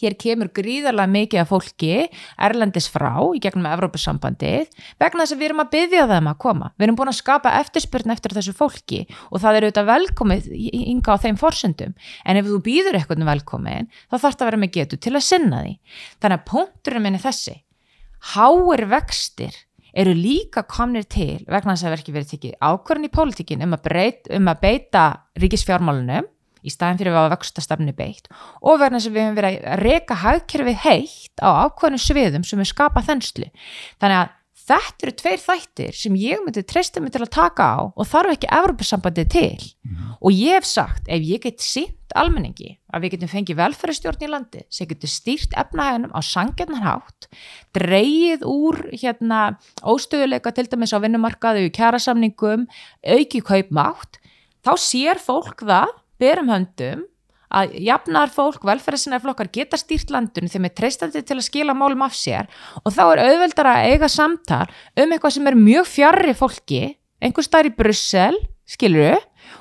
hér kemur gríðarlega mikið af fólki erlendis frá í gegnum Evrópusambandið vegna þess að við erum að byggja þeim að koma. Við erum búin að skapa eftirspurn eftir þessu fólki og það er auðvitað velkomið ynga á þeim forsendum en ef þú býður eitthvað velkomin þá þarf það að vera með getu til að sinna því. Þannig að punkturinn minn er þessi. Háir vextir eru líka komnir til vegna þess að verki verið tekið ákvörðin í pólitíkin um, um að beita ríkisfjármálunum í staðin fyrir að vexta stafni beitt og verðan að við hefum verið að reyka hagkerfið heitt á ákvæðinu sviðum sem er skapað þenslu. Þannig að þetta eru tveir þættir sem ég myndi treysta mig til að taka á og þarf ekki Evropasambandið til mm. og ég hef sagt ef ég get sínt almenningi að við getum fengið velferðarstjórn í landi sem getur stýrt efnahæðinum á sangjarnarhátt dreyið úr hérna óstöðuleika til dæmis á vinnumarkaðu, kjærasamningum auki kaupmátt þá sér fólk það berum höndum að jafnar fólk, velferðarsinnar flokkar geta stýrt landunum þegar með treystandi til að skila málum af sér og þá er auðveldar að eiga samtal um eitthvað sem er mjög fjarrri fólki, einhver starf í Brussel, skiluru,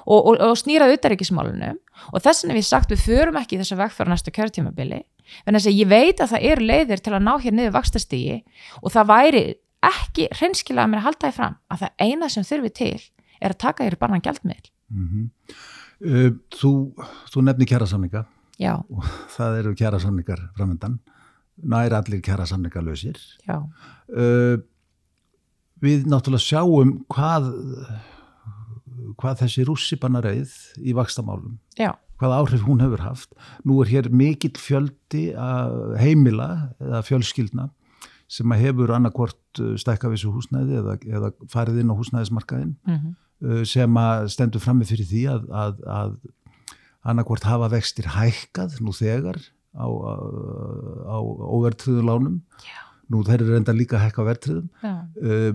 og, og, og snýrað utaríkismálunum og þess vegna við sagt við förum ekki þess að vegfæra næsta kjörtímabili, en þess að ég veit að það eru leiðir til að ná hér niður vakstastígi og það væri ekki hreinskilega að mér halda því fram að það eina sem þurfi til er að taka þér barnan gældmiðl. Mm -hmm. Uh, þú, þú nefnir kjærasamninga Já. og það eru kjærasamningar framöndan, nær allir kjærasamningar lausir uh, við náttúrulega sjáum hvað hvað þessi rússipannareið í vakstamálum Já. hvað áhrif hún hefur haft. Nú er hér mikill fjöldi heimila eða fjölskyldna sem hefur annarkvort stækka vissu húsnæði eða, eða farið inn á húsnæðismarkaðin mm -hmm sem að stendur frammi fyrir því að, að, að annarkvort hafa vextir hækkað nú þegar á, á óvertriðu lánum. Já. nú þeir eru reynda líka að hækka vertriðum uh,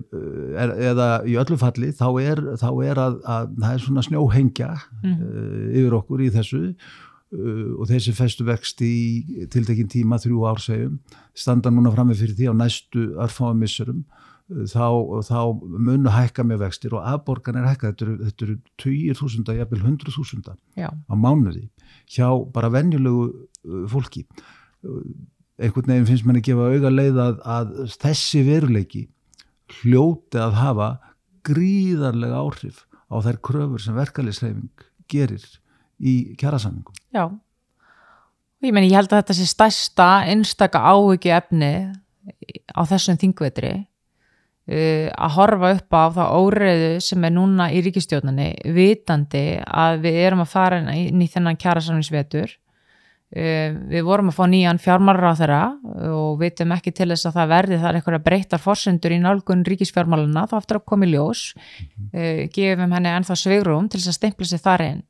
er, eða í öllu falli þá er, þá er að, að það er svona snjóhengja mm. uh, yfir okkur í þessu. Uh, og þessi festu vext í tiltekinn tíma þrjú ársegjum standa núna frammi fyrir því á næstu örfáamissurum þá, þá munu hækka með vextir og afborgan er hækka, þetta eru, þetta eru 20.000, jafnvel 100.000 á mánuði hjá bara venjulegu fólki. Einhvern veginn finnst manni gefa auga leið að, að þessi veruleiki hljóti að hafa gríðarlega áhrif á þær kröfur sem verkefliðsreifing gerir í kjærasamningum. Já, ég menn ég held að þetta sé stærsta einstaka áhugju efni á þessum þingvetri að horfa upp á þá óreiðu sem er núna í ríkistjóðnani vitandi að við erum að fara inn í þennan kjærasamlingsvetur uh, við vorum að fá nýjan fjármálur á þeirra og vitum ekki til þess að það verði þar eitthvað breytar fórsendur í nálgun ríkisfjármáluna þá aftur að koma í ljós uh, gefum henni ennþá svigrum til þess að stempla sig þar inn.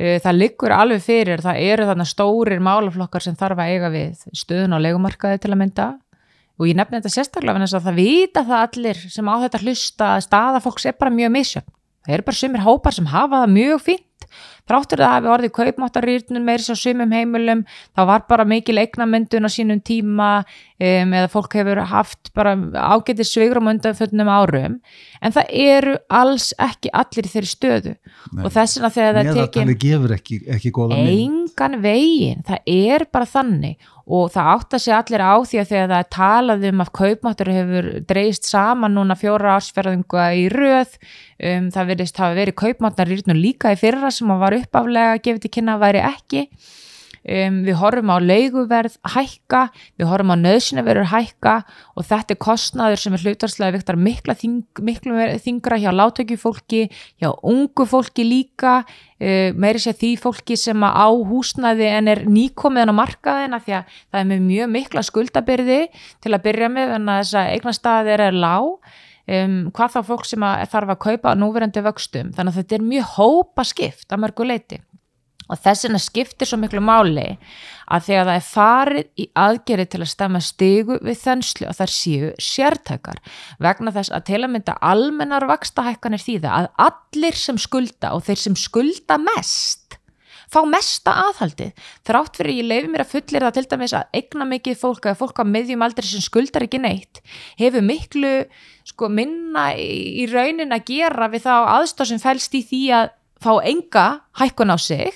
Það liggur alveg fyrir, það eru þarna stórir málaflokkar sem þarf að eiga við stöðun á legumarkaði til að mynda og ég nefni þetta sérstaklega en þess að það vita það allir sem á þetta hlusta að staða fólks er bara mjög misjöfn. Það eru bara sumir hópar sem hafa það mjög fínt þráttur það hafi orðið kaupmáttarýrnum meiri svo sumum heimilum þá var bara mikil eignamyndun á sínum tíma um, eða fólk hefur haft bara ágætið svigrum undan fötnum árum. En það eru alls ekki allir þeirri stöðu. Nei. og þess vegna þegar það tekin ekki, ekki engan vegin, það er bara þannig. Og það átt að segja allir á því að þegar það er talað um að kaupmáttur hefur dreist saman núna fjóra ársferðinga í röð um, það verðist hafa verið kaupmáttar líka í fyrra sem var uppaflega gefið til kynna væri ekki Um, við horfum á leiguverð hækka, við horfum á nöðsinaverður hækka og þetta er kostnaður sem er hlutarslega viktar mikla þing, þingra hjá látökjufólki, hjá ungu fólki líka, uh, meiri sér því fólki sem á húsnaði en er nýkomiðan á markaðina því að það er með mjög mikla skuldabyrði til að byrja með en að þess að eignastæðir er lág. Um, hvað þá fólk sem að þarf að kaupa núverandi vöxtum, þannig að þetta er mjög hópa skipt að mörgu leiti og þess vegna skiptir svo miklu máli að þegar það er farið í aðgerið til að stemma stigu við þenslu og þar séu sértækar. Vegna þess að til að mynda almennar vakstahækkanir þýða að allir sem skulda og þeir sem skulda mest fá mesta aðhaldið. Þrátt fyrir ég leifi mér að fullir það til dæmis að eigna mikið fólk eða fólk á miðjum aldrei sem skuldar ekki neitt hefur miklu sko, minna í, raunin að gera við þá aðstáð sem fælst í því að fá enga hækkun á sig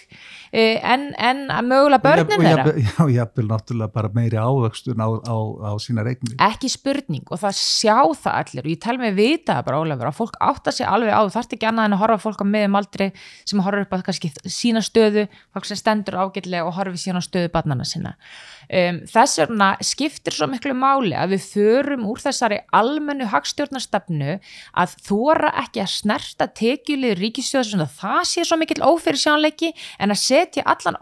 en, en að mögulega börnin þeirra? Já, jáfnvel náttúrulega bara meiri ávöxtun á, á, á sína reikni Ekki spurning og það sjá það allir og ég tel mig vita það bara Ólafur að fólk átta sig alveg á, það þarf ekki annað en að horfa fólk á miðum aldrei sem horfa upp á kannski sína stöðu, fólk sem stendur ágætlega og horfi sína stöðu barnana sinna. Um, Þess vegna skiptir svo miklu máli að við förum úr þessari almennu hagstjórnastefnu að þóra ekki að snerta tekjulið ríkisjóðs setja allan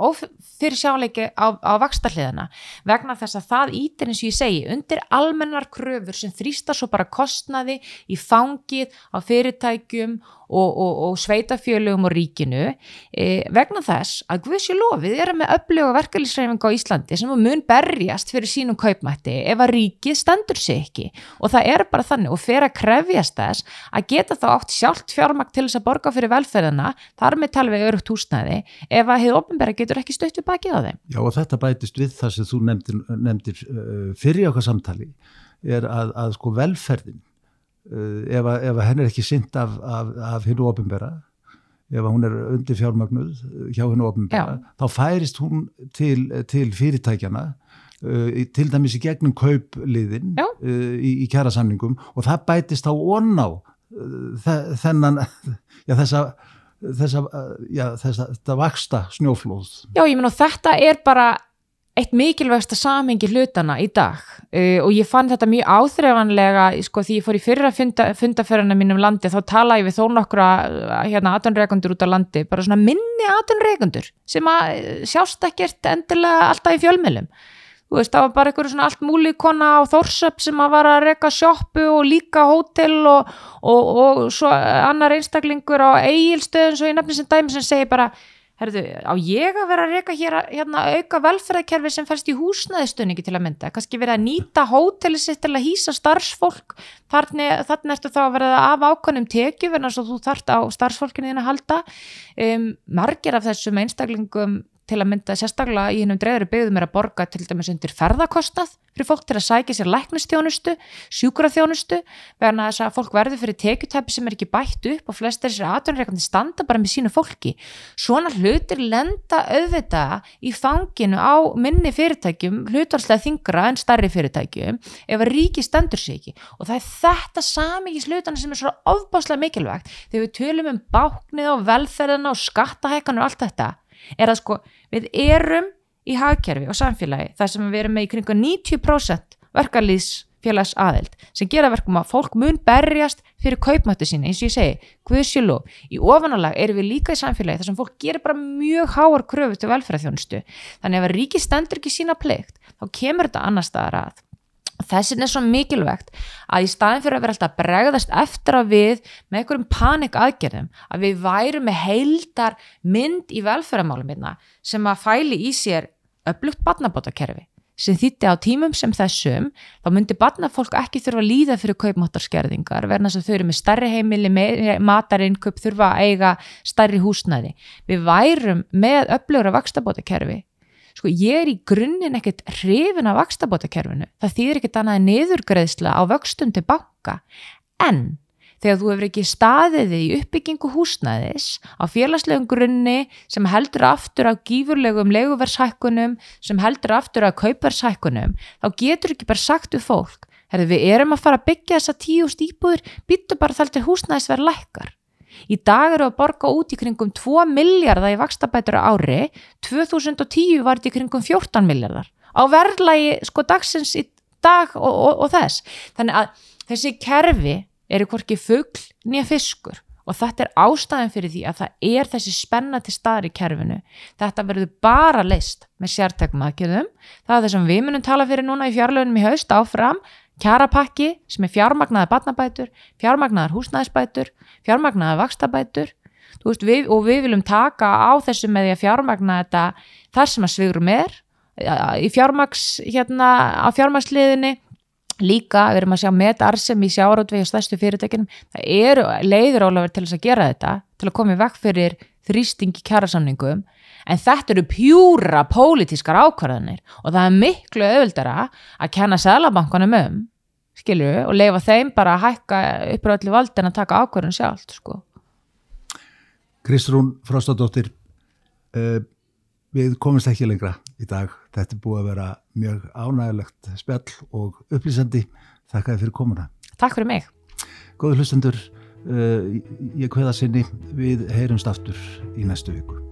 fyrir sjáleiki á, á vakstarliðina vegna þess að það ítir eins og ég segi undir almennar kröfur sem þrýstar svo bara kostnaði í fangið á fyrirtækjum og, og, og sveitafjölugum og ríkinu e, vegna þess að Guðsjó lofið er með öflögu verkefliðsreyfing á Íslandi sem mun berjast fyrir sínum kaupmætti ef að ríkið stendur sig ekki og það er bara þannig og fer að krefjast þess að geta þá átt sjálft fjármakt til þess að borga fyrir velferðina þar með tala við örugt húsnæði ef að hefur ofinbæra getur ekki stökt við bakið á þeim. Já og þetta bætist við það sem þú nefndir, nefndir uh, fyrir okkar samtali er að, að sko velferðin ef, að, ef að henn er ekki synd af, af, af hennu ofinbæra ef hún er undir fjármagnuð hjá hennu ofinbæra, þá færist hún til, til fyrirtækjana uh, til dæmis í gegnum kaupliðin uh, í, í kjæra samningum og það bætist á onná þennan, já þessa þessa, já, þessa, þetta vaksta snjóflóð. Já, ég menn og þetta er bara eitt mikilvægsta samhengi hlutana í dag. Uh, og ég fann þetta mjög áþreifanlega sko því ég fór í fyrra funda, fundaferðina mínum landi þá tala ég við þó nokkra hérna aðanreikundur út á landi bara svona minni aðanreikundur sem að sjást ekkert endilega alltaf í fjölmjölum þú veist það var bara einhverju svona allt múli kona á Þórsöp sem að var að reyka sjoppu og líka hótel og, og, og svo annar einstaklingur á eigilstöðun svo ég nefnir sem dæmi sem segir bara herðu, á ég að vera að reyka hér hérna, auka velferðarkerfi sem færst í húsnæðistöningi til að mynda, kannski verið að nýta hóteli sitt til að hýsa starfsfólk? Þannig, ertu þá að vera af ákvæmum tekju verðan svo þú þart á starfsfólkinu þín að halda. Um, margir af þessum einstaklingum til að mynda sérstaklega í hennum dreifri byggðum er að borga til dæmis undir ferðarkostnað fyrir fólk til að sækja sér læknistjónustu, sjúkraþjónustu, verðan að þess að fólk verður fyrir tekjutæpi sem er ekki bætt upp og flest er þessari aðtunreikandi standa bara með sínu fólki. Svona hlutir lenda auðvita í fanginu á minni fyrirtækjum, hlutvarslega þingra en starri fyrirtækjum ef að ríki stendur sér ekki og það er þetta sami í slutana sem er svo ofbáslega mikilvægt þegar við tölum um báknið og velferðina og skattahækanu og allt þetta er að sko við erum í hagkerfi og samfélagi þar sem við erum með í kringu 90% verkarlýðsfélags aðeld sem gera verkum að fólk mun berjast fyrir kaupmættu sína eins og ég segi Guðsjölu, í ofanálag erum við líka í samfélagi þar sem fólk gerir bara mjög háar kröfu til velferðarþjónustu. Þannig að ef ríki stendur ekki sína pleikt þá kemur þetta annar staðar að þessin er svo mikilvægt að í staðin fyrir að vera alltaf bregðast eftir að við með einhverjum panik aðgerðum að við værum með heildar mynd í velferðamálum hérna sem að fæli í sér upplugt barnabótakerfi sem þýtti á tímum sem þessum þá myndi barnafólk ekki þurfa að líða fyrir kaupmáttarskerðingar verðan þess að þau eru með starri heimili, matarinköp þurfa að eiga starri húsnæði. Við værum með upplugra vakstabótakerfi sko ég er í grunninn ekkert hrifin af vakstabótakerfinu, það þýðir ekkert annað niðurgreðsla á vöxtum til banka, en þegar þú hefur ekki staðið í uppbyggingu húsnæðis á félagslegum grunni sem heldur aftur af gífurlegum leguvershækkunum, sem heldur aftur af kaupershækkunum, þá getur ekki bara sagt við fólk, herðu við erum að fara að byggja þessa tíu stípuður, byttu bara þar til húsnæðis verð lækkar. Í dag eru að borga út í kringum 2 miljardar í vakstabætur ári, 2010 var þetta í kringum 14 miljardar á verðlagi sko dagsins í dag og, og, og þess. Þannig að þessi kerfi eru hvorki fuggl nýja fiskur og þetta er ástæðin fyrir því að það er þessi spenna til staðar í kerfinu. Þetta verður bara leist með sértekum aðgjörðum. Það er það sem við munum tala fyrir núna í fjárlögunum í haust áfram kjarapakki sem er fjármagnaðar batnabætur, fjármagnaðar húsnæðisbætur, fjármagnaðar vakstabætur veist, við, og við viljum taka á þessu með því að fjármagna þetta þar sem að svigurum er í fjármags, hérna á fjármagsliðinni líka, við erum að sjá með arsem í sjárótvegi og stærstu fyrirtekinum, það eru leiður álafur til þess að gera þetta, til að koma í vekk fyrir þrýstingi kjærasamningum en þetta eru pjúra pólitískar ákvarðanir og það er miklu auðvöldara að kenna Sælabankanum um skilju og leifa þeim bara að hækka uppur öllu vald en að taka ákvarðan sjálft sko. Kristrún Frostadóttir uh, við komumst ekki lengra í dag. Þetta er búið að vera mjög ánægilegt spjall og upplýsandi. Þakka þið fyrir komuna. Takk fyrir mig. Góður hlustendur uh, ég kveða sinni. Við heyrumst aftur í næstu viku